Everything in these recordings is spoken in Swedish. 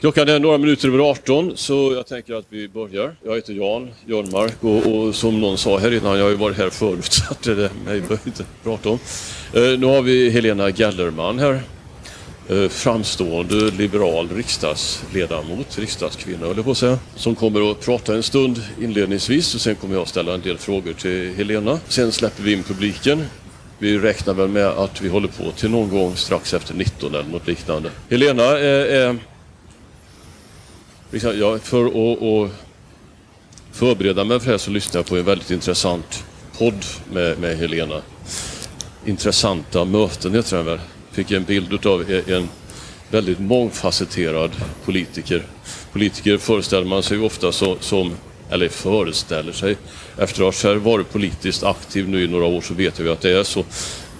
Klockan är några minuter över 18 så jag tänker att vi börjar. Jag heter Jan Jörnmark och, och som någon sa här innan, jag har ju varit här förut så att det är mig behöver inte prata om. Eh, nu har vi Helena Gellerman här. Eh, framstående liberal riksdagsledamot, riksdagskvinna höll jag på att säga, som kommer att prata en stund inledningsvis och sen kommer jag att ställa en del frågor till Helena. Sen släpper vi in publiken. Vi räknar väl med att vi håller på till någon gång strax efter 19 eller något liknande. Helena är, är Liksom, ja, för att, att förbereda mig för det här så lyssnade jag på en väldigt intressant podd med, med Helena. Intressanta möten heter den väl. Fick en bild av e- en väldigt mångfacetterad politiker. Politiker föreställer man sig ofta så, som, eller föreställer sig, efter att ha själv varit politiskt aktiv nu i några år så vet vi att det är så.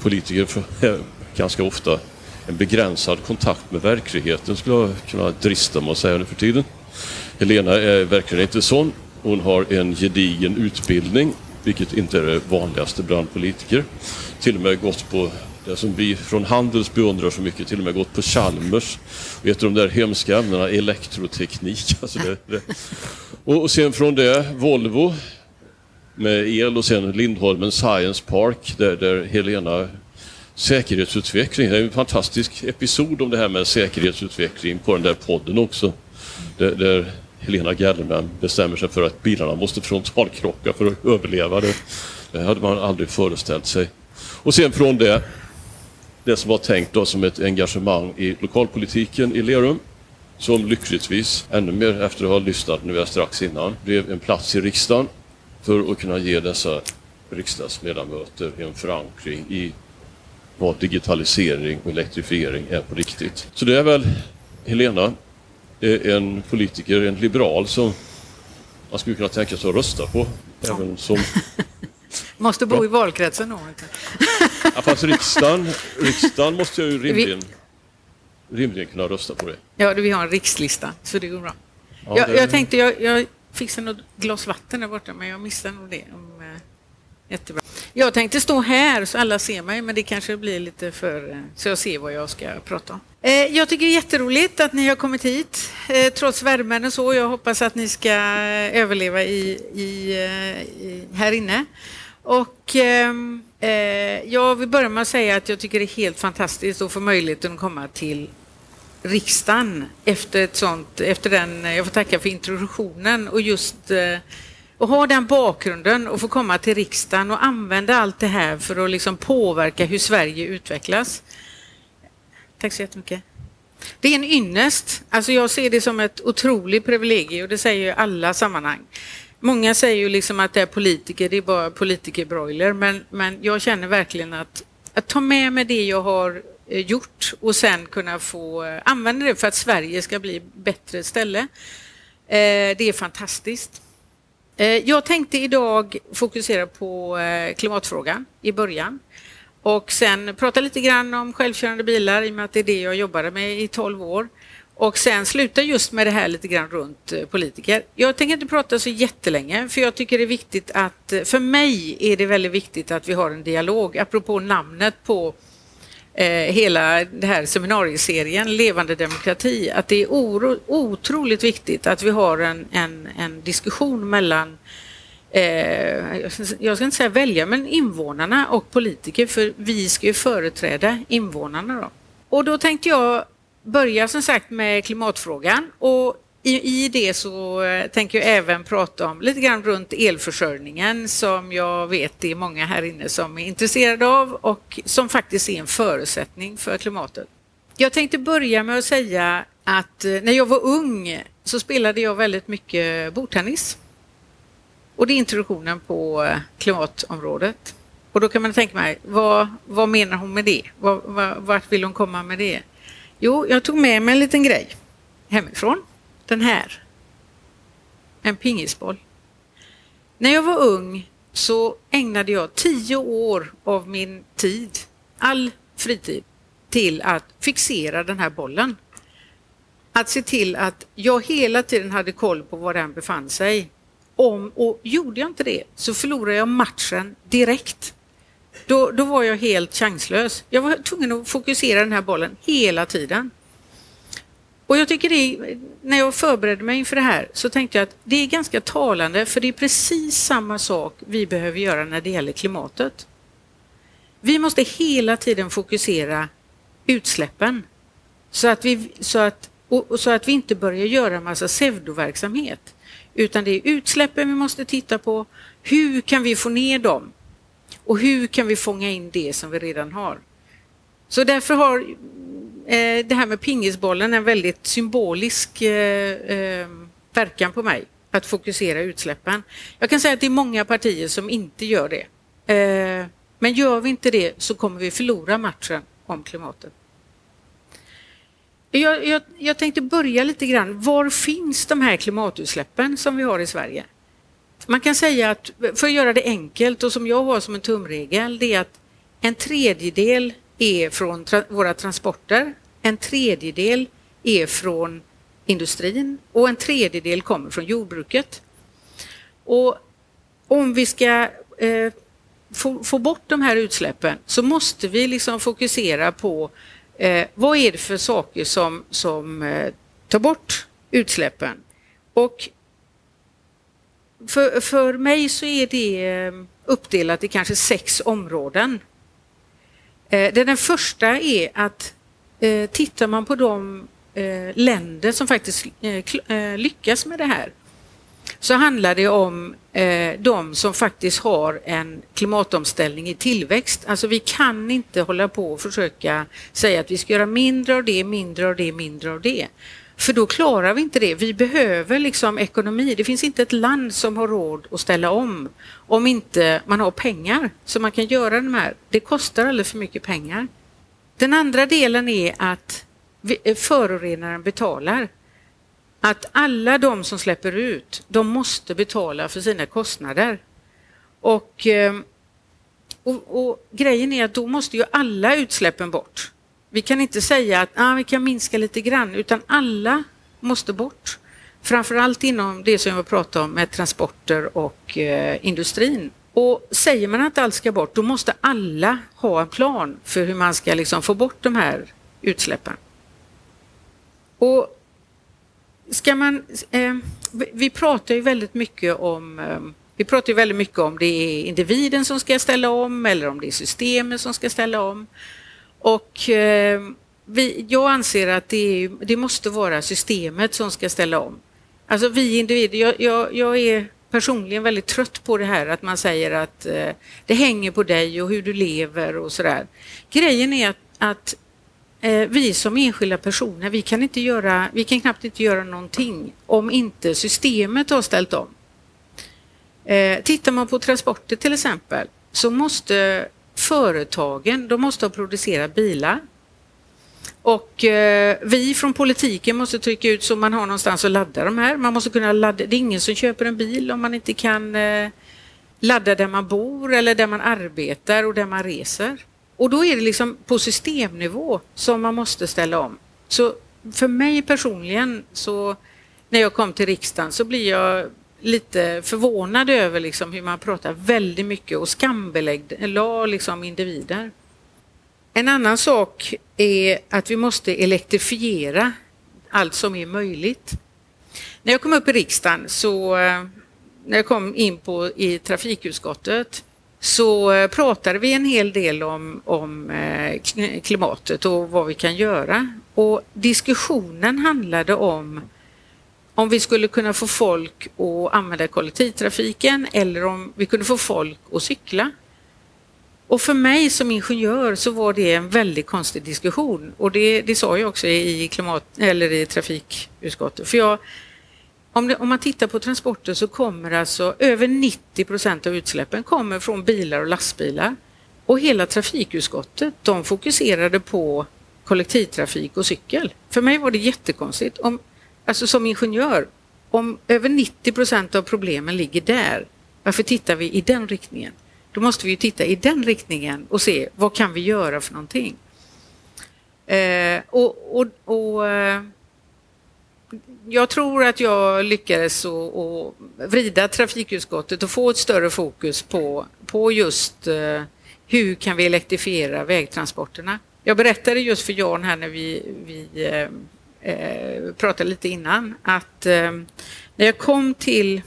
Politiker är ganska ofta en begränsad kontakt med verkligheten skulle jag kunna drista mig att säga nu för tiden. Helena är verkligen inte sån. Hon har en gedigen utbildning, vilket inte är det vanligaste bland politiker. Till och med gått på det som vi från Handels beundrar så mycket, till och med gått på Chalmers. Och ett av de där hemska ämnena, elektroteknik. Alltså det, det. Och sen från det Volvo med el och sen Lindholmen Science Park där, där Helena säkerhetsutveckling. Det är en fantastisk episod om det här med säkerhetsutveckling på den där podden också. Där, där Helena Gellerman bestämmer sig för att bilarna måste frontalkrocka för att överleva. Det, det hade man aldrig föreställt sig. Och sen från det, det som var tänkt då som ett engagemang i lokalpolitiken i Lerum som lyckligtvis, ännu mer efter att ha lyssnat nu strax innan, blev en plats i riksdagen för att kunna ge dessa riksdagsledamöter en förankring i vad digitalisering och elektrifiering är på riktigt. Så det är väl Helena en politiker, en liberal som man skulle kunna tänka sig att rösta på. Ja. Även som... Måste bo i valkretsen då. ja, fast riksdagen, riksdagen måste jag ju rimligen, rimligen kunna rösta på det. Ja, vi har en rikslista, så det går bra. Ja, jag, det... jag tänkte, jag, jag fixar något glas vatten där borta, men jag missade nog det. Jättebra. Jag tänkte stå här så alla ser mig, men det kanske blir lite för... Eh, så jag ser vad jag ska prata om. Eh, jag tycker det är jätteroligt att ni har kommit hit, eh, trots värmen och så. Jag hoppas att ni ska överleva i, i, i här inne. Och ehm, eh, jag vill börja med att säga att jag tycker det är helt fantastiskt att få möjligheten att komma till riksdagen efter ett sånt, efter den, jag får tacka för introduktionen och just eh, och ha den bakgrunden och få komma till riksdagen och använda allt det här för att liksom påverka hur Sverige utvecklas. Tack så jättemycket. Det är en ynnest. Alltså jag ser det som ett otroligt privilegium och det säger jag i alla sammanhang. Många säger ju liksom att det är politiker, det är bara politikerbroiler, men, men jag känner verkligen att, att ta med mig det jag har eh, gjort och sen kunna få eh, använda det för att Sverige ska bli bättre ställe. Eh, det är fantastiskt. Eh, jag tänkte idag fokusera på eh, klimatfrågan i början. Och sen prata lite grann om självkörande bilar i och med att det är det jag jobbade med i 12 år. Och sen sluta just med det här lite grann runt eh, politiker. Jag tänker inte prata så jättelänge för jag tycker det är viktigt att, för mig är det väldigt viktigt att vi har en dialog, apropå namnet på Eh, hela den här seminarieserien Levande demokrati, att det är oro, otroligt viktigt att vi har en, en, en diskussion mellan eh, jag ska inte säga välja, men invånarna och politiker, för vi ska ju företräda invånarna. Då. Och då tänkte jag börja som sagt med klimatfrågan och i, i det så eh, tänker jag även prata om lite grann runt elförsörjningen som jag vet det är många här inne som är intresserade av och som faktiskt är en förutsättning för klimatet. Jag tänkte börja med att säga att eh, när jag var ung så spelade jag väldigt mycket bordtennis. Och det är introduktionen på eh, klimatområdet. Och då kan man tänka mig, vad, vad menar hon med det? Vad, vad, vart vill hon komma med det? Jo, jag tog med mig en liten grej hemifrån. Den här. En pingisboll. När jag var ung så ägnade jag tio år av min tid, all fritid, till att fixera den här bollen. Att se till att jag hela tiden hade koll på var den befann sig om, och gjorde jag inte det så förlorade jag matchen direkt. Då, då var jag helt chanslös. Jag var tvungen att fokusera den här bollen hela tiden. Och jag tycker det, när jag förberedde mig inför det här så tänkte jag att det är ganska talande för det är precis samma sak vi behöver göra när det gäller klimatet. Vi måste hela tiden fokusera utsläppen så att vi, så att, och, så att vi inte börjar göra massa pseudoverksamhet. Utan det är utsläppen vi måste titta på. Hur kan vi få ner dem? Och hur kan vi fånga in det som vi redan har? Så därför har Eh, det här med pingisbollen en väldigt symbolisk eh, eh, verkan på mig, att fokusera utsläppen. Jag kan säga att det är många partier som inte gör det. Eh, men gör vi inte det så kommer vi förlora matchen om klimatet. Jag, jag, jag, tänkte börja lite grann. Var finns de här klimatutsläppen som vi har i Sverige? Man kan säga att, för att göra det enkelt och som jag har som en tumregel, det är att en tredjedel är från tra våra transporter, en tredjedel är från industrin och en tredjedel kommer från jordbruket. Och om vi ska eh, få, få, bort de här utsläppen så måste vi liksom fokusera på eh, vad är det för saker som, som eh, tar bort utsläppen. Och för, för mig så är det eh, uppdelat i kanske sex områden. Eh, den första är att eh, tittar man på de eh, länder som faktiskt eh, eh, lyckas med det här så handlar det om de som faktiskt har en klimatomställning i tillväxt. Alltså vi kan inte hålla på och försöka säga att vi ska göra mindre av det, mindre av det, mindre av det. För då klarar vi inte det. Vi behöver liksom ekonomi. Det finns inte ett land som har råd att ställa om om inte man har pengar så man kan göra de här. Det kostar alldeles för mycket pengar. Den andra delen är att eh, förorenaren betalar. Att alla de som släpper ut, de måste betala för sina kostnader. Och, ehm, och, och grejen är att då måste ju alla utsläppen bort. Vi kan inte säga att ah, vi kan minska lite grann, utan alla måste bort. Framförallt inom det som jag pratade om med transporter och eh, industrin. Och säger man att allt ska bort, då måste alla ha en plan för hur man ska liksom få bort de här utsläppen. Och ska man, eh, vi pratar ju väldigt mycket om eh, vi pratar ju väldigt mycket om det är individen som ska ställa om eller om det är systemet som ska ställa om. Och eh, vi, jag anser att det, det, måste vara systemet som ska ställa om. Alltså vi individer, jag, jag, jag, är personligen väldigt trött på det här att man säger att eh, det hänger på dig och hur du lever och sådär. Grejen är att, att eh, vi som enskilda personer, vi kan, inte göra, vi kan knappt inte göra någonting om inte systemet har ställt om. Eh, tittar man på transporter till exempel så måste företagen, de måste ha producerat bilar. Och eh, vi från politiken måste trycka ut så man har någonstans att ladda de här. Man måste kunna ladda. Det är ingen som köper en bil om man inte kan eh, ladda där man bor eller där man arbetar och där man reser. Och då är det liksom på systemnivå som man måste ställa om. Så för mig personligen så när jag kom till riksdagen så blir jag lite förvånad över liksom hur man pratar väldigt mycket och skambelägger liksom individer. En annan sak är att vi måste elektrifiera allt som är möjligt. När jag kom upp i riksdagen så eh, när jag kom in på i trafikutskottet så eh, pratade vi en hel del om, om eh, klimatet och vad vi kan göra. Och diskussionen handlade om om vi skulle kunna få folk att använda kollektivtrafiken eller om vi kunde få folk att cykla. Och för mig som ingenjör så var det en väldigt konstig diskussion och det, det sa jag också i, klimat, eller i trafikutskottet. För jag, om, det, om, man tittar på transporter så kommer alltså över 90 procent av utsläppen kommer från bilar och lastbilar. Och hela trafikutskottet de fokuserade på kollektivtrafik och cykel. För mig var det jättekonstigt. Om, alltså som ingenjör, om över 90 procent av problemen ligger där, varför tittar vi i den riktningen? Då måste vi ju titta i den riktningen och se vad kan vi göra för någonting? Eh, och, och, och eh, jag tror att jag lyckades att vrida trafikutskottet och få ett större fokus på, på just eh, hur kan vi elektrifiera vägtransporterna. Jag berättade just för Jan här när vi, vi eh, eh, pratade lite innan, att eh, när jag kom till...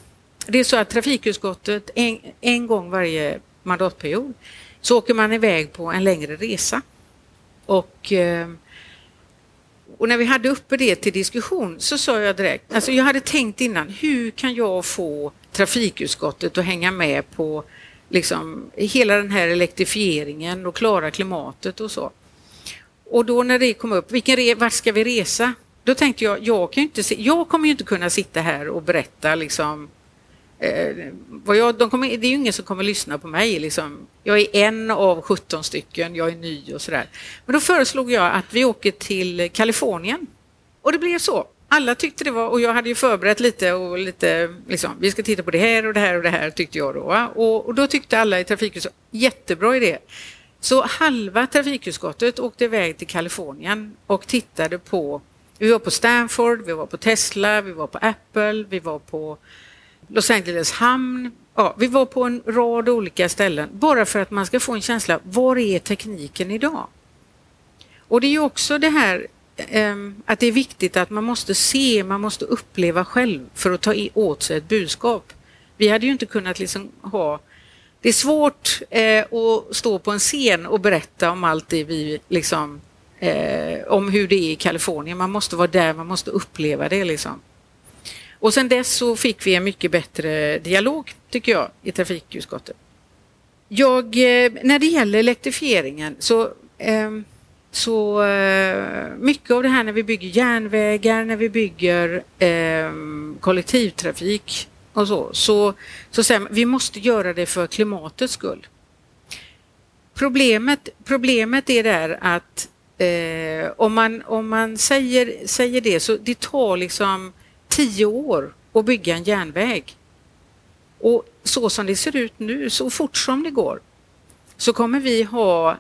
Det är så att trafikutskottet en, en gång varje mandatperiod så åker man iväg på en längre resa. Och, eh, och när vi hade uppe det till diskussion så sa jag direkt, alltså jag hade tänkt innan, hur kan jag få trafikutskottet att hänga med på liksom, hela den här elektrifieringen och klara klimatet och så. Och då när det kom upp, vilken vart ska vi resa? Då tänkte jag, jag, kan inte se, jag kommer ju inte kunna sitta här och berätta liksom, eh, vad jag, de kommer, det är ju ingen som kommer lyssna på mig. Liksom. Jag är en av 17 stycken, jag är ny och sådär. Men då föreslog jag att vi åker till Kalifornien. Och det blev så. Alla tyckte det var, och jag hade ju förberett lite och lite, liksom, vi ska titta på det här och det här och det här tyckte jag då. Och, och, då tyckte alla i trafikhuset, jättebra idé. Så halva trafikutskottet åkte iväg till Kalifornien och tittade på, vi var på Stanford, vi var på Tesla, vi var på Apple, vi var på Los Angeles hamn. Ja, vi var på en rad olika ställen bara för att man ska få en känsla, var är tekniken idag? Och det är ju också det här ehm, att det är viktigt att man måste se, man måste uppleva själv för att ta åt sig ett budskap. Vi hade ju inte kunnat liksom ha... Det är svårt eh, att stå på en scen och berätta om allt det vi liksom... Eh, om hur det är i Kalifornien. Man måste vara där, man måste uppleva det liksom. Och sen dess så fick vi en mycket bättre dialog, tycker jag, i trafikutskottet. Jag, eh, när det gäller elektrifieringen så ehm, så eh, mycket av det här när vi bygger järnvägar, när vi bygger eh, kollektivtrafik och så, så, så säger man, vi måste göra det för klimatets skull. Problemet, problemet är där att eh, om man, om man säger, säger det så det tar liksom tio år att bygga en järnväg. Och så som det ser ut nu, så fort som det går, så kommer vi ha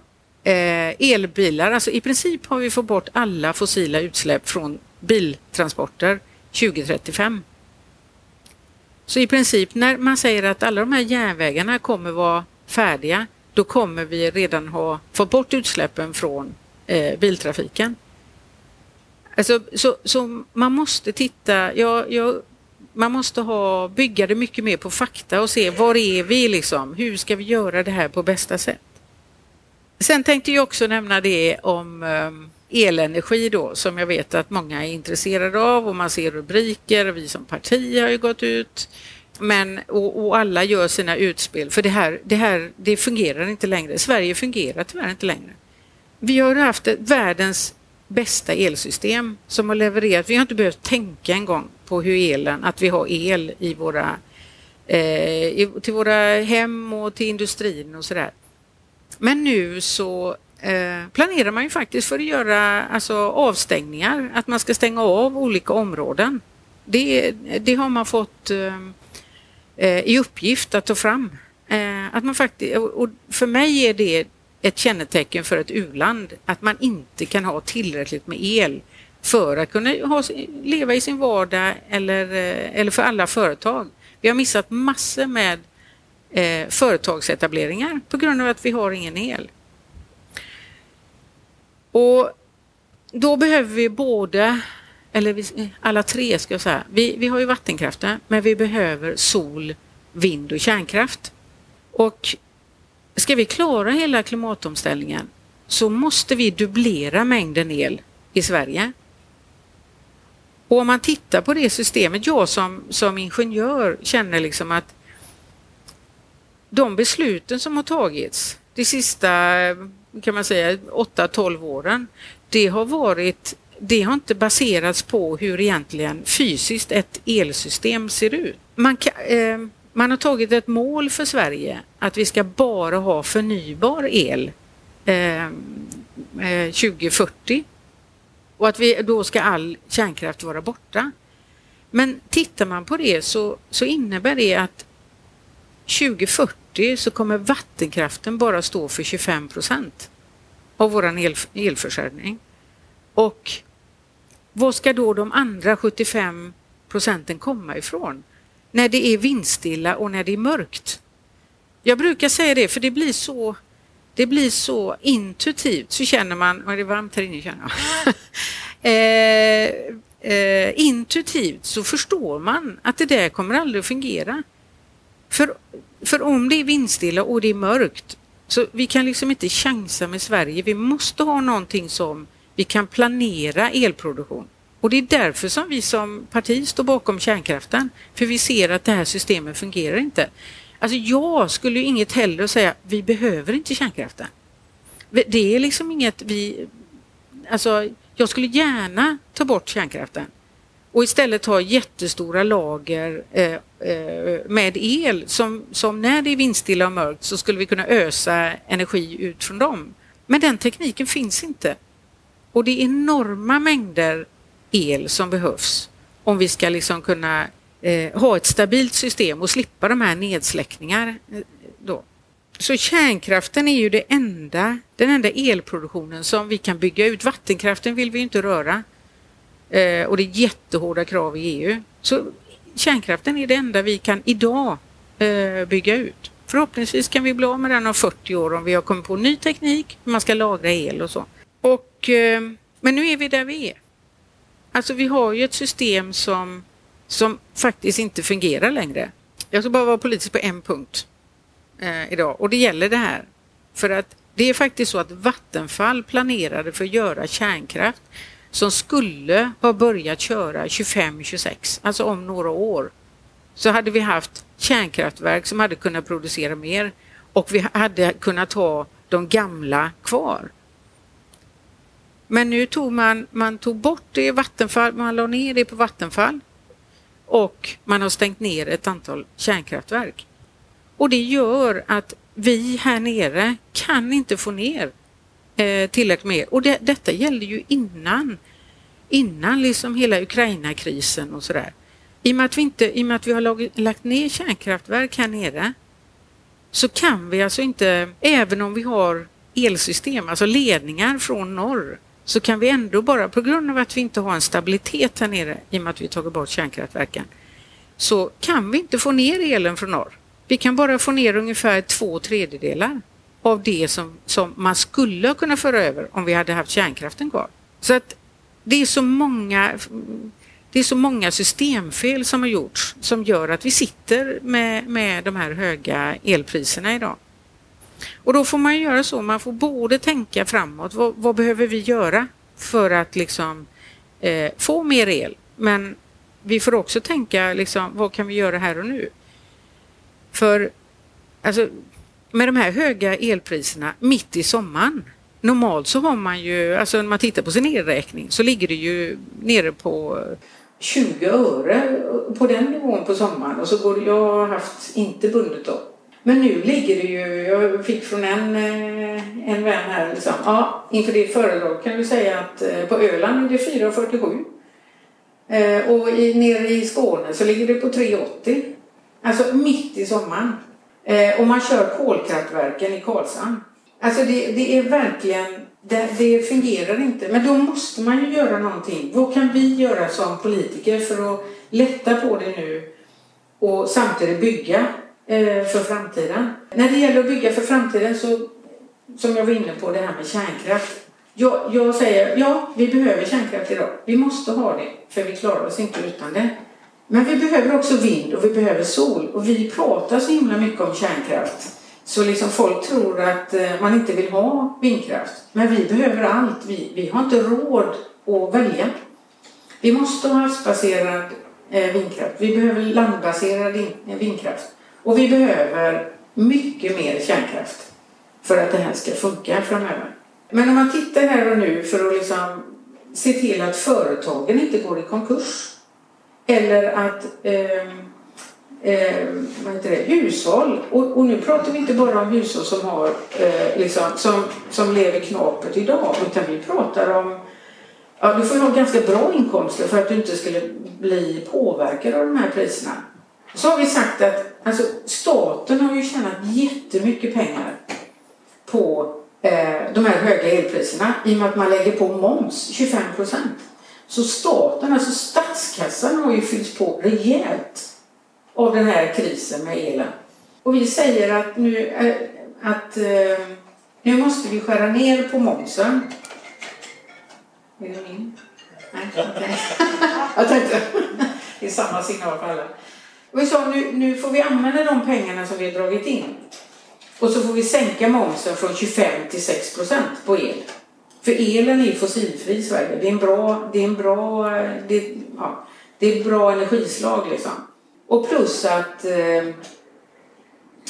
eh, elbilar, alltså i princip har vi fått bort alla fossila utsläpp från biltransporter 2035. Så i princip när man säger att alla de här järnvägarna kommer vara färdiga, då kommer vi redan ha fått bort utsläppen från eh, biltrafiken. Alltså, så, så man måste titta, ja, ja, man måste ha, bygga det mycket mer på fakta och se var är vi liksom, hur ska vi göra det här på bästa sätt? Sen tänkte jag också nämna det om eh, elenergi då som jag vet att många är intresserade av och man ser rubriker. Vi som parti har ju gått ut men, och, och, alla gör sina utspel för det här, det här det fungerar inte längre. Sverige fungerar tyvärr inte längre. Vi har haft världens bästa elsystem som har levererat. Vi har inte behövt tänka en gång på hur elen, att vi har el i våra, eh, till våra hem och till industrin och sådär. Men nu så eh, planerar man ju faktiskt för att göra alltså, avstängningar, att man ska stänga av olika områden. Det, det har man fått eh, eh i uppgift att ta fram. Eh, att man faktiskt, och för mig är det ett kännetecken för ett u-land att man inte kan ha tillräckligt med el för att kunna ha, leva i sin vardag eller, eh, eller för alla företag. Vi har missat massor med eh, företagsetableringar på grund av att vi har ingen el. Och då behöver vi både, eller vi, alla tre ska jag säga, vi, vi har ju vattenkraften men vi behöver sol, vind och kärnkraft. Och ska vi klara hela klimatomställningen så måste vi dubblera mängden el i Sverige. Och om man tittar på det systemet, jag som, som ingenjör känner liksom att de besluten som har tagits de sista kan man säga 8-12 åren, det har varit det har inte baserats på hur egentligen fysiskt ett elsystem ser ut. Man, kan, eh, man har tagit ett mål för Sverige att vi ska bara ha förnybar el eh, eh 2040 och att vi, då ska all kärnkraft vara borta. Men tittar man på det så, så innebär det att 2040 så kommer vattenkraften bara stå för 25 procent av vår el, elförsörjning. Och var ska då de andra 75 procenten komma ifrån? När det är vindstilla och när det är mörkt. Jag brukar säga det för det blir så det blir så intuitivt så känner man, och det är varmt här inne känner jag. eh, eh, intuitivt så förstår man att det där kommer aldrig att fungera. För, för om det är vindstilla och det är mörkt så vi kan liksom inte chansa med Sverige. Vi måste ha någonting som vi kan planera elproduktion. Och det är därför som vi som parti står bakom kärnkraften. För vi ser att det här systemet fungerar inte. Alltså jag skulle ju inget hellre säga vi behöver inte kärnkraften. Det är liksom inget vi... Alltså jag skulle gärna ta bort kärnkraften och istället ha jättestora lager eh, Eh, med el som, som när det är vindstilla och mörkt så skulle vi kunna ösa energi ut från dem. Men den tekniken finns inte. Och det är enorma mängder el som behövs om vi ska liksom kunna eh, ha ett stabilt system och slippa de här nedsläckningar. Eh, då. Så kärnkraften är ju det enda, den enda elproduktionen som vi kan bygga ut. Vattenkraften vill vi inte röra eh, och det är jättehårda krav i EU. Så kärnkraften är det enda vi kan idag eh, bygga ut. Förhoppningsvis kan vi bli av med den om 40 år om vi har kommit på ny teknik, hur man ska lagra el och så. Och, eh, men nu är vi där vi är. Alltså vi har ju ett system som, som faktiskt inte fungerar längre. Jag ska bara vara politisk på en punkt eh, idag och det gäller det här. För att det är faktiskt så att Vattenfall planerade för att göra kärnkraft som skulle ha börjat köra 25-26, alltså om några år. Så hade vi haft kärnkraftverk som hade kunnat producera mer och vi hade kunnat ha de gamla kvar. Men nu tog man, man tog bort det i Vattenfall, man la ner det på Vattenfall och man har stängt ner ett antal kärnkraftverk. Och det gör att vi här nere kan inte få ner eh, tillräckligt med. Och det, detta gällde ju innan, innan liksom hela Ukraina-krisen och sådär. I och, med att vi inte, I och med att vi har lag, lagt ner kärnkraftverk här nere så kan vi alltså inte, även om vi har elsystem, alltså ledningar från norr, så kan vi ändå bara, på grund av att vi inte har en stabilitet här nere i och med att vi tagit bort kärnkraftverken, så kan vi inte få ner elen från norr. Vi kan bara få ner ungefär två tredjedelar av det som, som man skulle kunna föra över om vi hade haft kärnkraften kvar. Så att det är så många det är så många systemfel som har gjorts som gör att vi sitter med, med de här höga elpriserna idag. Och då får man göra så, man får både tänka framåt, vad, vad behöver vi göra för att liksom eh, få mer el? Men vi får också tänka liksom, vad kan vi göra här och nu? För alltså, med de här höga elpriserna mitt i sommaren, normalt så har man ju, alltså när man tittar på sin elräkning så ligger det ju nere på 20 öre på den nivån på sommaren och så går jag har haft inte bundet då men nu ligger det ju, jag fick från en, eh, en vän här, liksom, ja, inför ditt föredrag kan du säga att eh, på Öland är det 4,47 eh, och i, nere i Skåne så ligger det på 3,80. Alltså mitt i sommaren. Eh, och man kör kolkraftverken i Karlshamn. Alltså det, det är verkligen, det, det, fungerar inte. Men då måste man ju göra någonting. Vad kan vi göra som politiker för att lätta på det nu och samtidigt bygga Eh, för framtiden. När det gäller att bygga för framtiden så, som jag var inne på, det här med kärnkraft. Jag, jag säger, ja, vi behöver kärnkraft idag. Vi måste ha det, för vi klarar oss inte utan det. Men vi behöver också vind och vi behöver sol. Och vi pratar så himla mycket om kärnkraft. Så liksom folk tror att eh, man inte vill ha vindkraft. Men vi behöver allt. Vi, vi har inte råd att välja. Vi måste ha havsbaserad eh, vindkraft. Vi behöver landbaserad eh, vindkraft. Och vi behöver mycket mer kärnkraft för att det här ska funka framöver. Men om man tittar här och nu för att liksom se till att företagen inte går i konkurs eller att eh, eh, vad heter det, hushåll, och, och, nu pratar vi inte bara om hushåll som, har, eh, liksom, som, som lever knapert idag utan vi pratar om Ja, du får ha ganska bra inkomster för att du inte skulle bli påverkad av de här priserna. Så har vi sagt att alltså, staten har ju tjänat jättemycket pengar på eh, de här höga elpriserna i och med att man lägger på moms, 25 procent. Så staten, alltså statskassan har ju fyllts på rejält av den här krisen med elen. Och vi säger att nu, eh, att, eh, nu måste vi skära ner på momsen. Är det min? Nej, okay. jag tänkte, det är samma signal för alla. Vi sa nu, nu får vi använda de pengarna som vi har dragit in. Och så får vi sänka momsen från 25 till 6 procent på el. För elen är fossilfri i Sverige. Det är en bra, det är en bra, det, ja, det är bra energislag liksom. Och plus att eh,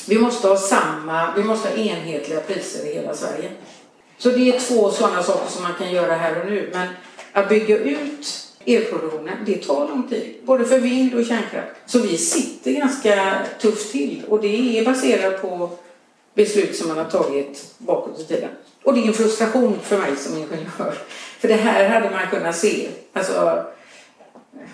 vi måste ha samma, vi måste ha enhetliga priser i hela Sverige. Så det är två sådana saker som man kan göra här och nu. Men att bygga ut elproduktionen, det tar lång tid. Både för vind och kärnkraft. Så vi sitter ganska tufft till och det är baserat på beslut som man har tagit bakåt i tiden. Och det är en frustration för mig som ingenjör. För det här hade man kunnat se. Alltså,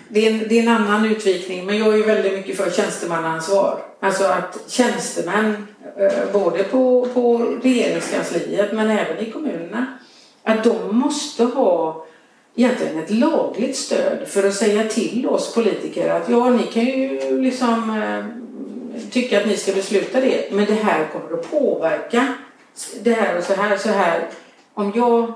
det är, en, det är en annan utvikning, men jag är ju väldigt mycket för tjänstemannaansvar. Alltså att tjänstemän, eh, både på, på regeringskansliet men även i kommunerna, att de måste ha egentligen ett lagligt stöd för att säga till oss politiker att ja, ni kan ju liksom eh, tycka att ni ska besluta det, men det här kommer att påverka det här och så här, så här. Om jag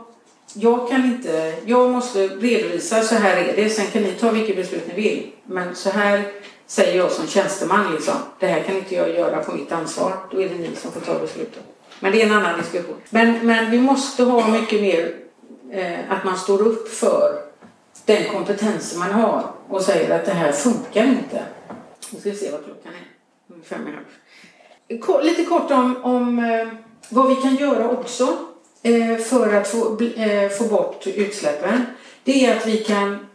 jag kan inte, jag måste redovisa så här är det, sen kan ni ta vilket beslut ni vill. Men så här säger jag som tjänsteman liksom, det här kan inte jag göra på mitt ansvar. Då är det ni som får ta beslutet. Men det är en annan diskussion. Men, men vi måste ha mycket mer eh, att man står upp för den kompetensen man har och säger att det här funkar inte. Nu ska vi se vad klockan är. Fem minuter. Lite kort om, om eh, vad vi kan göra också Eh, för att få, eh, få bort utsläppen det är att vi kan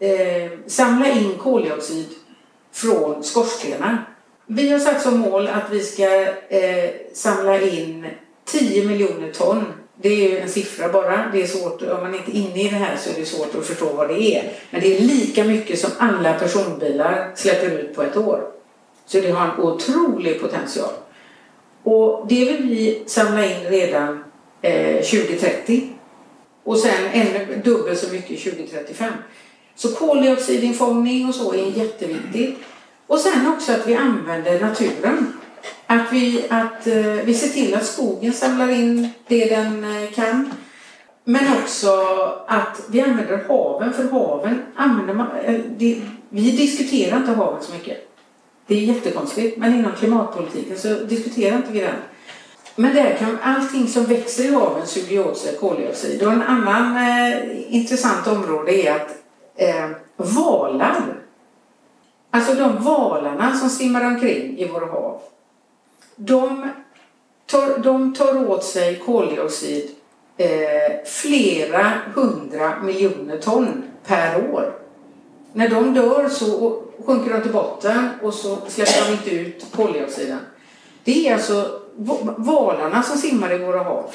eh, samla in koldioxid från skorstenar. Vi har satt som mål att vi ska eh, samla in 10 miljoner ton. Det är ju en siffra bara. Det är svårt, om man inte är inne i det här så är det svårt att förstå vad det är. Men det är lika mycket som alla personbilar släpper ut på ett år. Så det har en otrolig potential. Och det vill vi samla in redan eh, 2030 och sen ännu dubbelt så mycket 2035. Så koldioxidinfångning och så är jätteviktigt. Och sen också att vi använder naturen. Att vi, att, eh, vi ser till att skogen samlar in det den eh, kan. Men också att vi använder haven, för haven använder man... Eh, det, vi diskuterar inte havet så mycket. Det är jättekonstigt, men inom klimatpolitiken så diskuterar inte vi den. Men där kan allting som växer i haven suga åt sig koldioxid. Och en annan eh, intressant område är att eh, valar, alltså de valarna som simmar omkring i våra hav, de tar, de tar åt sig koldioxid eh, flera hundra miljoner ton per år. När de dör så sjunker de till botten och så släpper de inte ut koldioxiden. Det är alltså valarna som simmar i våra hav,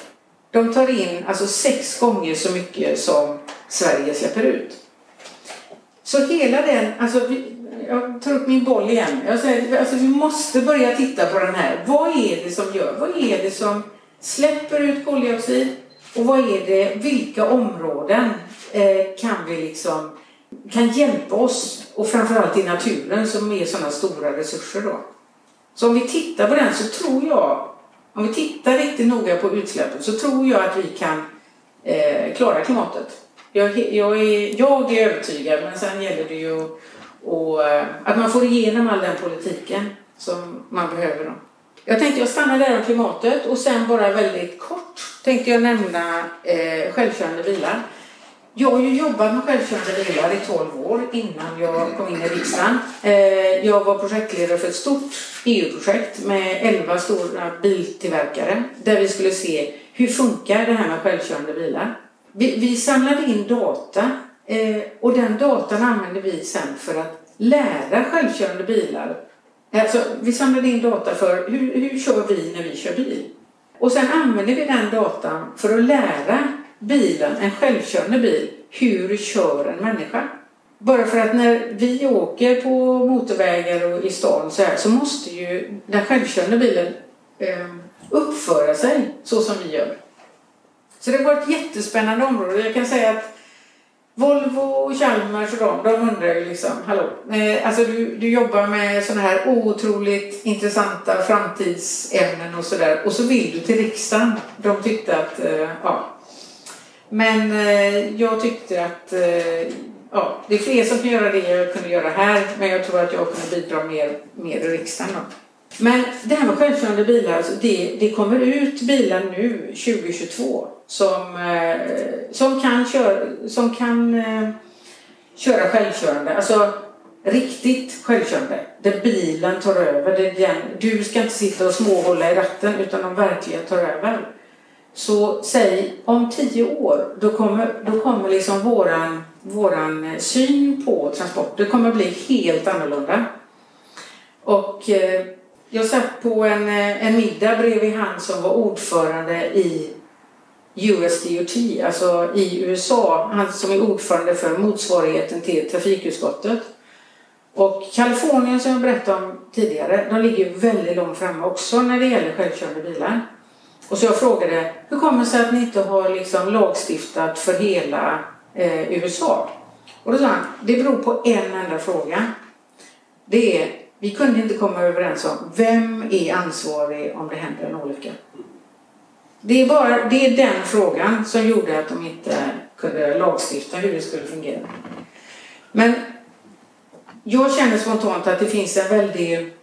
de tar in alltså sex gånger så mycket som Sverige släpper ut. Så hela den, alltså jag tar upp min boll igen. Jag säger, alltså vi måste börja titta på den här. Vad är det som gör, vad är det som släpper ut koldioxid och vad är det, vilka områden eh, kan vi liksom kan hjälpa oss och framförallt i naturen som är sådana stora resurser då. Så om vi tittar på den så tror jag om vi tittar riktigt noga på utsläppen så tror jag att vi kan eh, klara klimatet. Jag, jag, är, jag är övertygad, men sen gäller det ju och, eh, att man får igenom all den politiken som man behöver. Då. Jag tänkte jag stannar där om klimatet och sen bara väldigt kort tänkte jag nämna eh, självkörande bilar. Jag har ju jobbat med självkörande bilar i 12 år innan jag kom in i riksdagen. Eh, jag var projektledare för ett stort EU-projekt med 11 stora biltillverkare där vi skulle se hur funkar det här med självkörande bilar. Vi, vi samlade in data eh, och den datan använde vi sen för att lära självkörande bilar. Alltså, vi samlade in data för hur, hur kör vi när vi kör bil? Och sen använde vi den datan för att lära bilen, en självkörande bil, hur kör en människa? Bara för att när vi åker på motorvägar och i stan så här så måste ju den självkörande bilen eh, uppföra sig så som vi gör. Så det var ett jättespännande område. Jag kan säga att Volvo och Chalmers och de, de undrar ju liksom, hallå, eh, alltså du, du jobbar med sådana här otroligt intressanta framtidsämnen och sådär och så vill du till riksdagen. De tyckte att, eh, ja, men eh, jag tyckte att eh, ja, det är fler som kan göra det jag kunde göra här, men jag tror att jag kunde bidra mer, mer i riksdagen. Då. Men det här med självkörande bilar, alltså det, det kommer ut bilar nu 2022 som, eh, som kan, köra, som kan eh, köra självkörande. Alltså riktigt självkörande. Där bilen tar över. Där den, du ska inte sitta och småhålla i ratten utan de verkligen tar över. Så säg om tio år, då kommer, då kommer liksom våran, våran eh, syn på transporter kommer bli helt annorlunda. Och eh, jag satt på en, eh, en middag bredvid han som var ordförande i USDOT, alltså i USA, han som är ordförande för motsvarigheten till trafikutskottet. Och Kalifornien som jag berättade om tidigare, de ligger väldigt långt framme också när det gäller självkörande bilar. Och så jag frågade, hur kommer det sig att ni inte har liksom lagstiftat för hela eh, USA? Och då sa han, det beror på en enda fråga. Det är, vi kunde inte komma överens om vem är ansvarig om det händer en olycka. Det är, bara, det är den frågan som gjorde att de inte kunde lagstifta hur det skulle fungera. Men jag känner spontant att det finns en väldig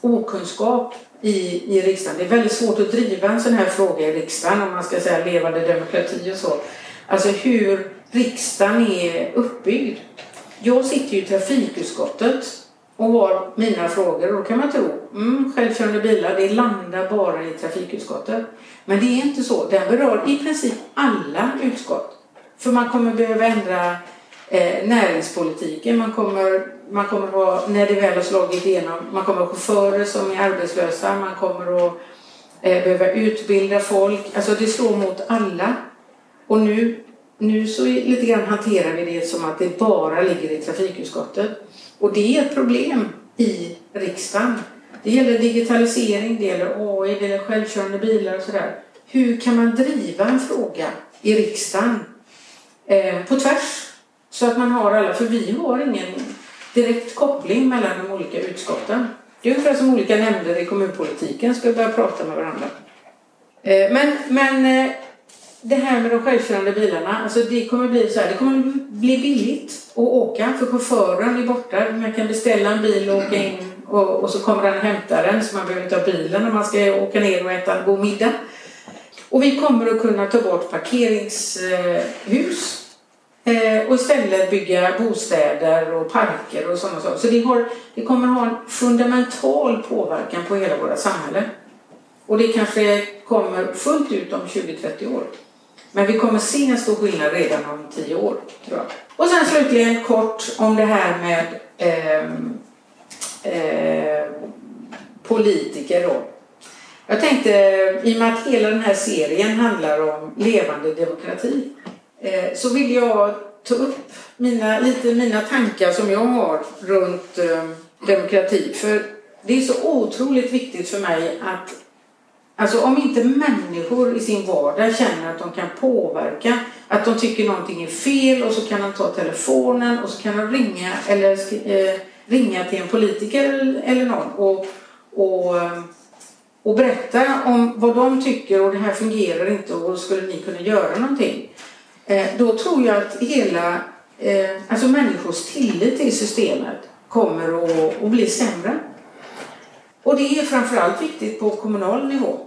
okunskap i, i riksdagen. Det är väldigt svårt att driva en sån här fråga i riksdagen om man ska säga levande demokrati och så. Alltså hur riksdagen är uppbyggd. Jag sitter ju i trafikutskottet och har mina frågor och då kan man tro mm, självkörande bilar det landar bara i trafikutskottet. Men det är inte så. Den berör i princip alla utskott. För man kommer behöva ändra eh, näringspolitiken. Man kommer, man kommer ha, när det väl har slagit igenom, man kommer ha chaufförer som är arbetslösa. Man kommer att eh, behöva utbilda folk. Alltså det slår mot alla. Och nu, nu så lite grann hanterar vi det som att det bara ligger i trafikutskottet. Och det är ett problem i riksdagen. Det gäller digitalisering, det gäller AI, det gäller självkörande bilar och sådär. Hur kan man driva en fråga i riksdagen eh, på tvärs? Så att man har alla, för vi har ingen direkt koppling mellan de olika utskotten. Det är ungefär som olika nämnder i kommunpolitiken ska börja prata med varandra. Eh, men, men eh, det här med de självkörande bilarna, alltså det kommer bli så här, det kommer bli billigt att åka för chauffören är borta. Man kan beställa en bil och åka in och, och så kommer den och hämtar den så man behöver inte ha bilen när man ska åka ner och äta en god middag. Och vi kommer att kunna ta bort parkeringshus eh, Eh, och istället bygga bostäder och parker och sådana saker. Så det, har, det kommer ha en fundamental påverkan på hela våra samhälle. Och det kanske kommer fullt ut om 20-30 år. Men vi kommer se en stor skillnad redan om 10 år, tror jag. Och sen slutligen kort om det här med eh, eh, politiker då. Jag tänkte, i och med att hela den här serien handlar om levande demokrati, Eh, så vill jag ta upp mina, lite mina tankar som jag har runt eh, demokrati. För det är så otroligt viktigt för mig att Alltså om inte människor i sin vardag känner att de kan påverka, att de tycker någonting är fel och så kan de ta telefonen och så kan de ringa eller eh, ringa till en politiker eller någon och, och, eh, och berätta om vad de tycker och det här fungerar inte och skulle ni kunna göra någonting. Eh, då tror jag att hela, eh, alltså människors tillit till systemet kommer att, att bli sämre. Och det är framförallt viktigt på kommunal nivå.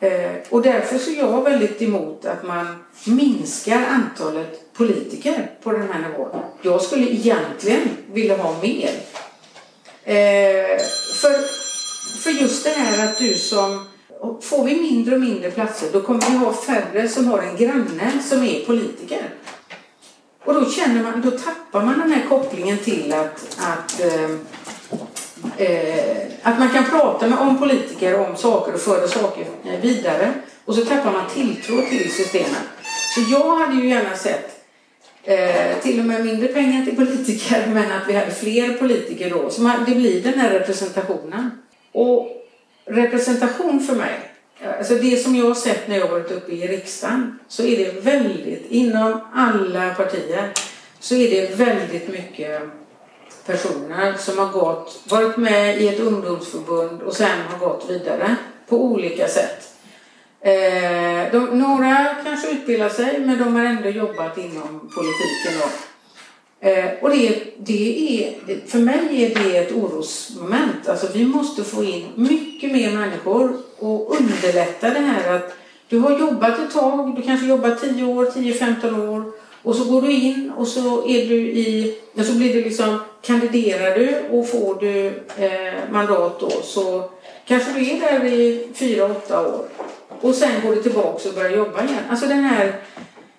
Eh, och därför så är jag väldigt emot att man minskar antalet politiker på den här nivån. Jag skulle egentligen vilja ha mer. Eh, för, för just det här att du som... Får vi mindre och mindre platser då kommer vi ha färre som har en granne som är politiker. Och då känner man, då tappar man den här kopplingen till att, att eh, eh, att man kan prata med, om politiker om saker och föra saker vidare och så tappar man tilltro till systemet. Så jag hade ju gärna sett eh, till och med mindre pengar till politiker men att vi hade fler politiker då. Så man, det blir den här representationen. Och representation för mig, alltså det som jag har sett när jag varit uppe i riksdagen så är det väldigt, inom alla partier så är det väldigt mycket personer som har gått, varit med i ett ungdomsförbund och sen har gått vidare på olika sätt. Eh, de, några kanske utbildar sig men de har ändå jobbat inom politiken. Då. Eh, och det, det är, för mig är det ett orosmoment. Alltså vi måste få in mycket mer människor och underlätta det här att du har jobbat ett tag, du kanske jobbat 10 år, 10-15 år och så går du in och så är du i, så blir du liksom, kandiderar du och får du eh, mandat då så kanske du är där i 4-8 år och sen går du tillbaka och börjar jobba igen. Alltså den här,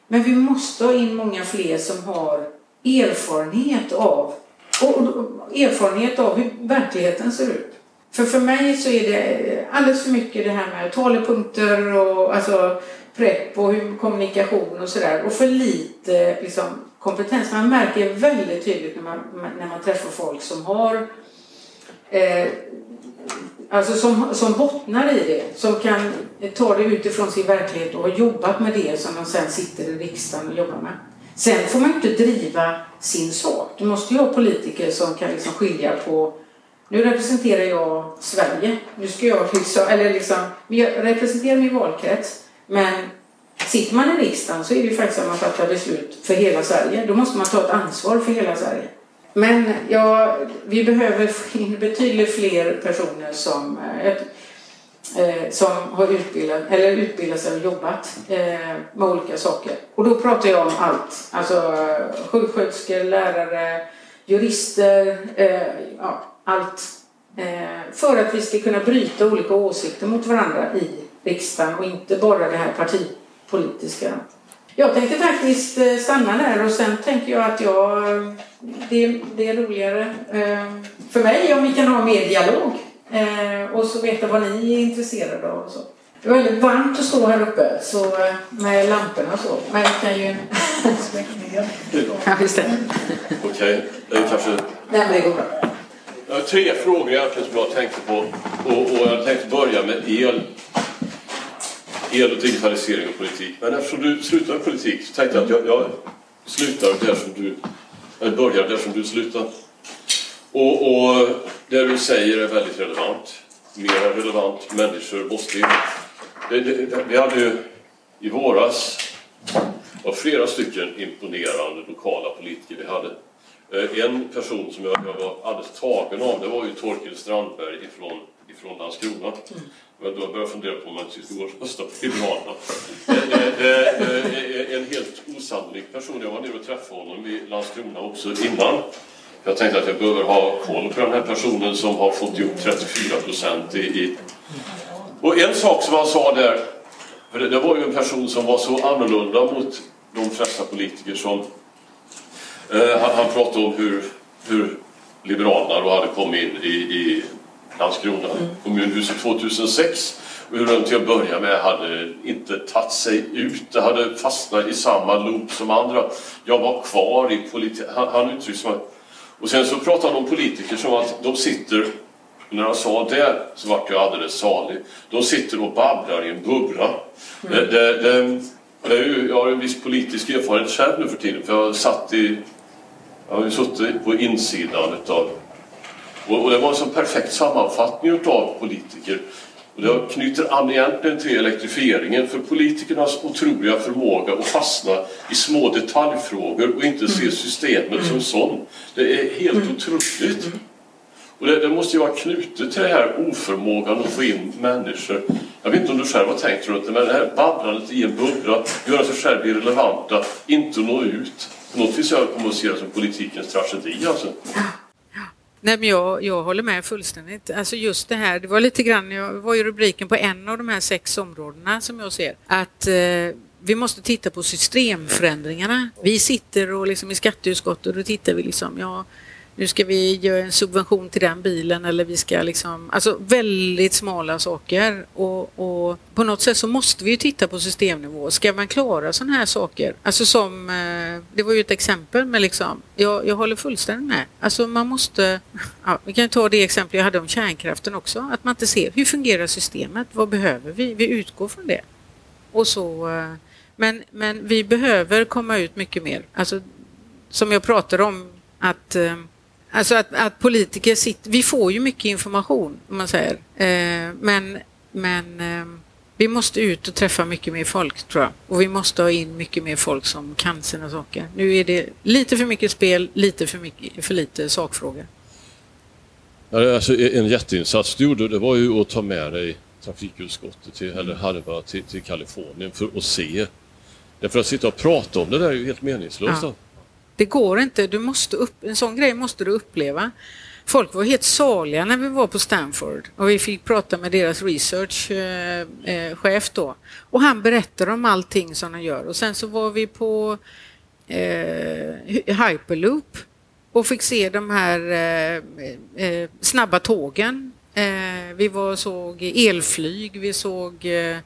men vi måste ha in många fler som har erfarenhet av och, och erfarenhet av hur verkligheten ser ut. För för mig så är det alldeles för mycket det här med talepunkter och alltså prepp och hur, kommunikation och sådär och för lite liksom, kompetens. Man märker väldigt tydligt när man, när man träffar folk som har eh, Alltså som, som bottnar i det, som kan ta det utifrån sin verklighet och har jobbat med det som de sen sitter i riksdagen och jobbar med. Sen får man ju inte driva sin sak. Du måste ju ha politiker som kan liksom skilja på nu representerar jag Sverige. Nu ska jag liksom, eller liksom, jag representerar min valkrets. Men sitter man i riksdagen så är det ju faktiskt att man fattar beslut för hela Sverige. Då måste man ta ett ansvar för hela Sverige. Men ja, vi behöver få in betydligt fler personer som, eh, eh, som har utbildat, eller utbildat sig och jobbat eh, med olika saker. Och då pratar jag om allt. Alltså sjuksköterskor, lärare, jurister, eh, ja, allt. Eh, för att vi ska kunna bryta olika åsikter mot varandra i riksdagen och inte bara det här partipolitiska. Jag tänkte faktiskt eh, stanna där och sen tänker jag att jag, eh, det, det är roligare eh, för mig om vi kan ha mer dialog och så veta vad ni är intresserade av. Och så. Det är väldigt varmt att stå här uppe så, med lamporna och så. Men jag kan ju... ja, just det. Okej, okay. kanske... Nej, men det går bra. Jag har tre frågor egentligen som jag tänkte på. Och, och jag tänkte börja med el. El och digitalisering och politik. Men eftersom du slutar med politik så tänkte jag att jag, jag slutar där som du, eller börjar där som du slutar. Och, och det du säger är väldigt relevant. Mer relevant. Människor måste ju... Det, det, vi hade ju i våras var flera stycken imponerande lokala politiker vi hade. Eh, en person som jag, jag var alldeles tagen av det var ju Torkel Strandberg ifrån, ifrån Landskrona. Mm. Då började jag fundera på om man inte skulle rösta på Liberalerna. Eh, eh, en helt osannolik person. Jag var nere och träffade honom i Landskrona också innan. Jag tänkte att jag behöver ha koll på den här personen som har fått ihop 34 procent i. Och en sak som han sa där, för det, var ju en person som var så annorlunda mot de flesta politiker som Eh, han, han pratade om hur, hur Liberalerna då hade kommit in i, i Landskrona mm. kommunhuset 2006 och hur de till att börja med hade inte tagit sig ut. Det hade fastnat i samma loop som andra. Jag var kvar i politik. Han, han uttryckte sig Och sen så pratade han om politiker som att de sitter när han sa det så vart jag alldeles salig. De sitter och babblar i en bubbla. Mm. Det, det, det, det är ju, jag har en viss politisk erfarenhet själv nu för tiden för jag satt i jag har ju suttit på insidan utav... Och, det var en så perfekt sammanfattning utav politiker. Och det knyter an egentligen till elektrifieringen för politikernas otroliga förmåga att fastna i små detaljfrågor och inte se mm. systemet som sånt. Det är helt mm. otroligt. Mm. Och det, det, måste ju vara knutet till den här oförmågan att få in människor. Jag vet inte om du själv har tänkt runt det, men det här babblandet i en bubbla, göra sig själv irrelevanta, inte nå ut. På något vis jag kommer att se det som politikens tragedi alltså. Nej, men jag, jag håller med fullständigt. Alltså just det här, det var lite grann, jag var ju rubriken på en av de här sex områdena som jag ser, att eh, vi måste titta på systemförändringarna. Vi sitter och liksom i skatteutskottet och då tittar vi liksom, ja, nu ska vi göra en subvention till den bilen eller vi ska liksom, alltså väldigt smala saker och, och på något sätt så måste vi ju titta på systemnivå. Ska man klara sådana här saker, alltså som, eh, det var ju ett exempel men liksom, jag, jag håller fullständigt med. Alltså man måste, ja, vi kan ta det exempel jag hade om kärnkraften också, att man inte ser hur fungerar systemet, vad behöver vi? Vi utgår från det. Och så, eh, men, men vi behöver komma ut mycket mer. Alltså, som jag pratade om, att eh, Alltså att, att, politiker sitter, vi får ju mycket information om man säger, eh, men, men eh, Vi måste ut och träffa mycket mer folk tror jag. Och vi måste ha in mycket mer folk som kan sina saker. Nu är det lite för mycket spel, lite för, mycket, för lite sakfrågor. Alltså, en jätteinsats du gjorde det var ju att ta med dig trafikutskottet till, eller halva till, till Kalifornien för att se. Därför att sitta och prata om det där är ju helt meningslöst. Ja. Det går inte. Du måste upp, en sån grej måste du uppleva. Folk var helt saliga när vi var på Stanford och vi fick prata med deras researchchef eh, eh då. Och han berättade om allting som de gör. Och sen så var vi på eh, Hyperloop och fick se de här eh, eh, snabba tågen. Eh, vi var såg elflyg, vi såg eh,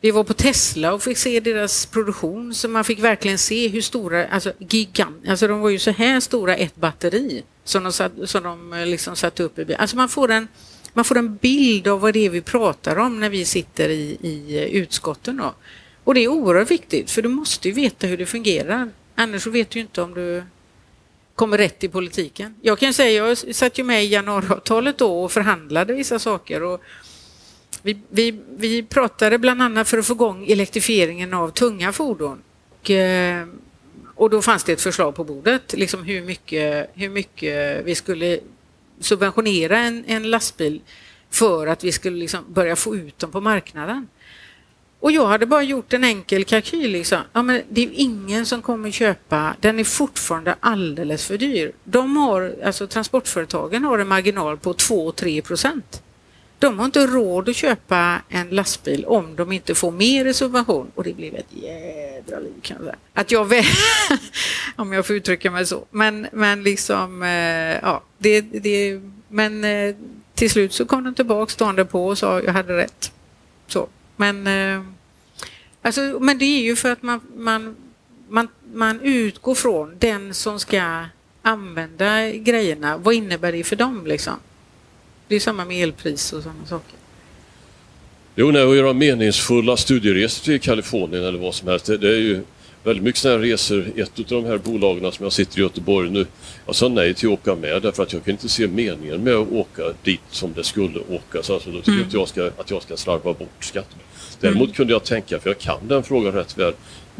vi var på Tesla och fick se deras produktion så man fick verkligen se hur stora, alltså gigant, alltså de var ju så här stora ett batteri som de, satt, som de eh, liksom satte upp i bilen. Alltså man får, en, man får en bild av vad det är vi pratar om när vi sitter i, i eh, utskotten. Då. Och det är oerhört viktigt för du måste ju veta hur det fungerar. Annars så vet du inte om du kommer rätt i politiken. Jag kan säga, jag satt ju med i januariavtalet då och förhandlade vissa saker. Och vi, vi, vi pratade bland annat för att få igång elektrifieringen av tunga fordon. Och, eh, och då fanns det ett förslag på bordet, liksom hur mycket, hur mycket vi skulle subventionera en, en lastbil för att vi skulle liksom börja få ut dem på marknaden. Och jag hade bara gjort en enkel kalkyl. Liksom. Ja, men det är ingen som kommer köpa, den är fortfarande alldeles för dyr. De har, alltså transportföretagen har en marginal på 2-3 procent. De har inte råd att köpa en lastbil om de inte får mer i subvention. Och det blev ett jädra liv kan jag säga. Att jag väl, om jag får uttrycka mig så. Men, men liksom, eh, ja, det, det, men eh, till slut så kom de tillbaka stående på och sa jag hade rätt. Så. Men, eh, alltså, men det är ju för att man, man, man, man utgår från den som ska använda grejerna. Vad innebär det för dem liksom? Det är samma med elpris och sådana saker. Jo, när jag gör meningsfulla studieresor till Kalifornien eller vad som helst, det, det är ju väldigt mycket sådana resor. Ett av de här bolagen som jag sitter i Göteborg nu, jag sa nej till att åka med därför att jag kan inte se meningen med att åka dit som det skulle åkas. Alltså, då tycker mm. jag ska, att jag ska slarva bort skatten. Däremot mm. kunde jag tänka, för jag kan den frågan rätt väl,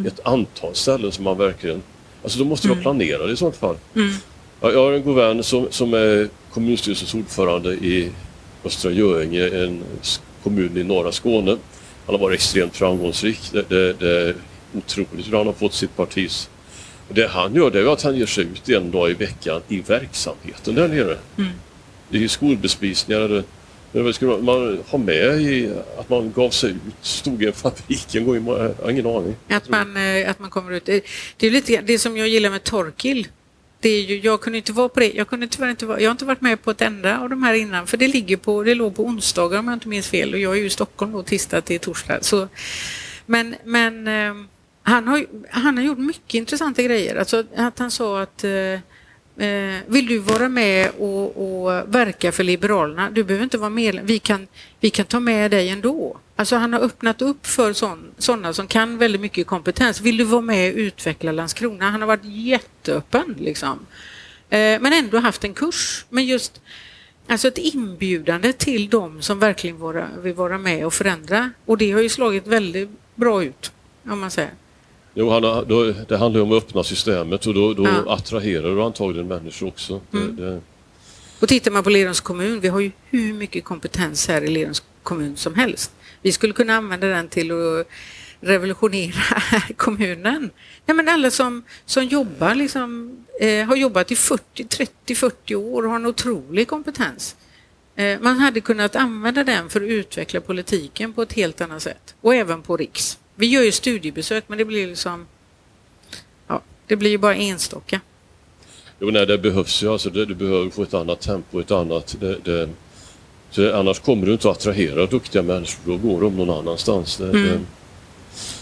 ett antal ställen som man verkligen... Alltså då måste jag mm. planera i sånt fall. Mm. Jag har en god vän som, som är kommunstyrelsens ordförande i Östra Göinge, en kommun i norra Skåne. Han har varit extremt framgångsrik. Det, det, det är otroligt hur han har fått sitt partis... Det han gör det är att han ger sig ut en dag i veckan i verksamheten där nere. Mm. Det är skolbespisningar. Det skulle man ha med i att man gav sig ut, stod i en fabrik en gång, jag har ingen aning. Att man, eh, att man kommer ut. Det är lite det som jag gillar med Torkil det är ju, jag kunde inte vara på det. Jag, kunde tyvärr inte vara, jag har inte varit med på ett enda av de här innan, för det, ligger på, det låg på onsdagar om jag inte minns fel och jag är ju i Stockholm då tisdag till torsdag. Så, men men eh, han, har, han har gjort mycket intressanta grejer. Alltså att han sa att Eh, Eh, vill du vara med och, och, verka för Liberalerna? Du behöver inte vara medlem. Vi kan, vi kan ta med dig ändå. Alltså han har öppnat upp för sådana som kan väldigt mycket kompetens. Vill du vara med och utveckla Landskrona? Han har varit jätteöppen liksom. Eh, men ändå haft en kurs. Men just alltså ett inbjudande till de som verkligen vara, vill vara med och förändra. Och det har ju slagit väldigt bra ut, om man säger. Jo, han, då, det handlar om att öppna systemet och då, då ja. attraherar du antagligen människor också. Mm. Det, det... Och tittar man på Lerums kommun, vi har ju hur mycket kompetens här i Lerums kommun som helst. Vi skulle kunna använda den till att revolutionera kommunen. Nej, men alla som, som jobbar liksom, eh, har jobbat i 40, 30, 40 år och har en otrolig kompetens. Eh, man hade kunnat använda den för att utveckla politiken på ett helt annat sätt och även på riks. Vi gör ju studiebesök men det blir liksom ja, det blir ju bara enstaka. Jo, nej, det behövs ju. Alltså, det, du behöver få ett annat tempo, ett annat... Det, det, så annars kommer du inte att attrahera duktiga människor, då går de någon annanstans. Det, mm. det.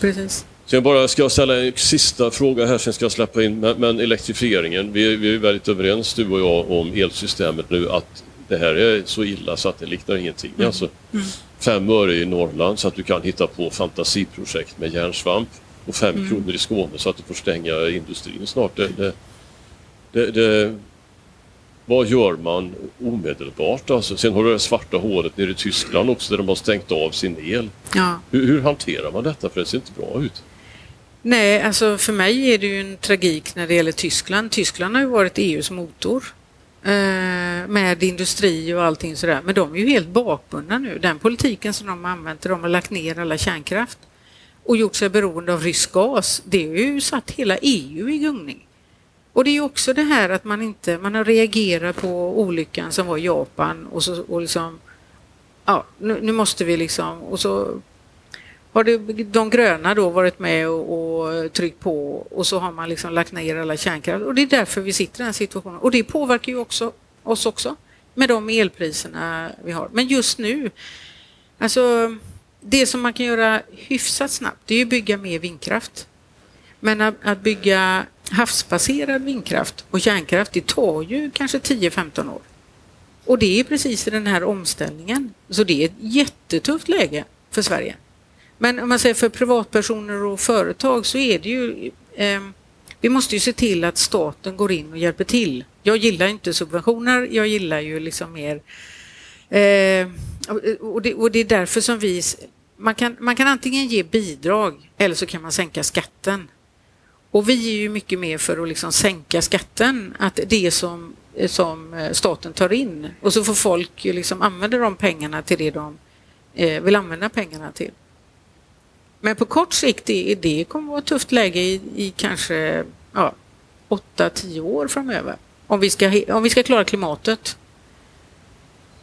Precis. Jag bara ska ställa en sista fråga här, sen ska jag släppa in. Men, men elektrifieringen, vi, vi är väldigt överens du och jag om elsystemet nu att det här är så illa så att det liknar ingenting. Mm. Alltså, mm. Fem öre i Norrland så att du kan hitta på fantasiprojekt med järnsvamp och fem mm. kronor i Skåne så att du får stänga industrin snart. Det, det, det, det, vad gör man omedelbart? Alltså, sen har du det svarta hålet nere i Tyskland också där de har stängt av sin el. Ja. Hur, hur hanterar man detta? För det ser inte bra ut. Nej, alltså för mig är det ju en tragik när det gäller Tyskland. Tyskland har ju varit EUs motor Eh, med industri och allting sådär. Men de är ju helt bakbundna nu. Den politiken som de har använt, de har lagt ner alla kärnkraft och gjort sig beroende av rysk gas, det har ju satt hela EU i gungning. Och det är ju också det här att man inte, man har reagerat på olyckan som var i Japan och så och liksom, ja, nu, nu måste vi liksom, och så har det, de gröna då varit med och, och tryckt på och så har man liksom lagt ner alla kärnkraft och det är därför vi sitter i den här situationen. Och det påverkar ju också oss också med de elpriserna vi har. Men just nu, alltså det som man kan göra hyfsat snabbt, det är att bygga mer vindkraft. Men att, att bygga havsbaserad vindkraft och kärnkraft, det tar ju kanske 10-15 år. Och det är precis i den här omställningen. Så det är ett jättetufft läge för Sverige. Men om man säger för privatpersoner och företag så är det ju eh, vi måste ju se till att staten går in och hjälper till. Jag gillar inte subventioner, jag gillar ju liksom mer eh, och, det, och det är därför som vi man kan, man kan antingen ge bidrag eller så kan man sänka skatten. Och vi är ju mycket mer för att liksom sänka skatten, att det som, som eh, staten tar in och så får folk liksom använda de pengarna till det de eh, vill använda pengarna till. Men på kort sikt det, det kommer vara ett tufft läge i, i kanske ja, 8-10 år framöver. Om vi, ska, om vi ska klara klimatet.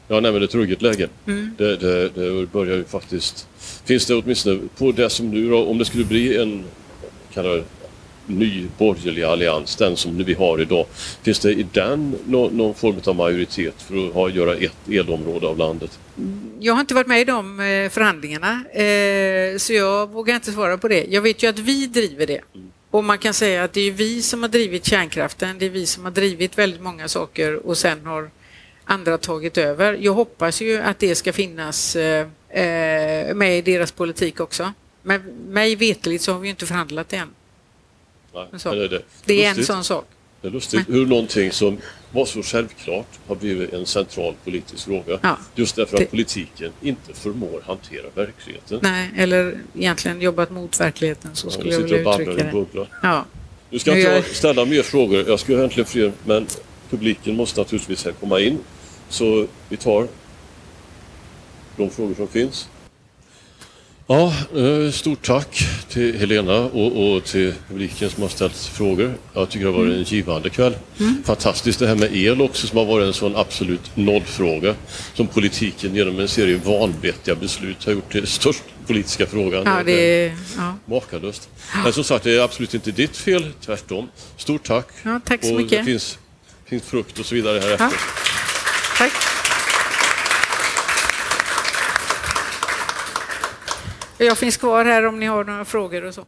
Ja, nej, men det är ett ruggigt läge. Mm. Det, det, det börjar ju faktiskt... Finns det åtminstone på det som nu då, om det skulle bli en kallar ny borgerlig allians, den som vi har idag. Finns det i den någon, någon form av majoritet för att ha, göra ett elområde av landet? Jag har inte varit med i de eh, förhandlingarna eh, så jag vågar inte svara på det. Jag vet ju att vi driver det. Och man kan säga att det är vi som har drivit kärnkraften, det är vi som har drivit väldigt många saker och sen har andra tagit över. Jag hoppas ju att det ska finnas eh, med i deras politik också. Men mig veterligt så har vi inte förhandlat det än. Nej, det, det, Det är en sån sak. Det är lustigt hur någonting som var så självklart har blivit en central politisk fråga. Ja. Just därför att Det- politiken inte förmår hantera verkligheten. Nej, eller egentligen jobbat mot verkligheten, så Ja, skulle vi jag och vilja uttrycka och det. bubblar. Ja. Nu ska Nu inte jag ställa mer frågor. Jag skulle egentligen fler, men publiken måste naturligtvis komma in. Så vi tar de frågor som finns. Ja, eh, stort tack till Helena och, och till publiken som har ställt frågor. Jag tycker det har varit en givande kväll. Fantastiskt det här med el också som har varit en sån absolut nollfråga som politiken genom en serie vanvettiga beslut har gjort till största politiska frågan. Ja, det ja. Makalöst. Men som sagt, det är absolut inte ditt fel, tvärtom. Stort tack. Ja, tack så och mycket. Det finns, finns frukt och så vidare här Ja. efter. Tack. Jag finns kvar här om ni har några frågor och så.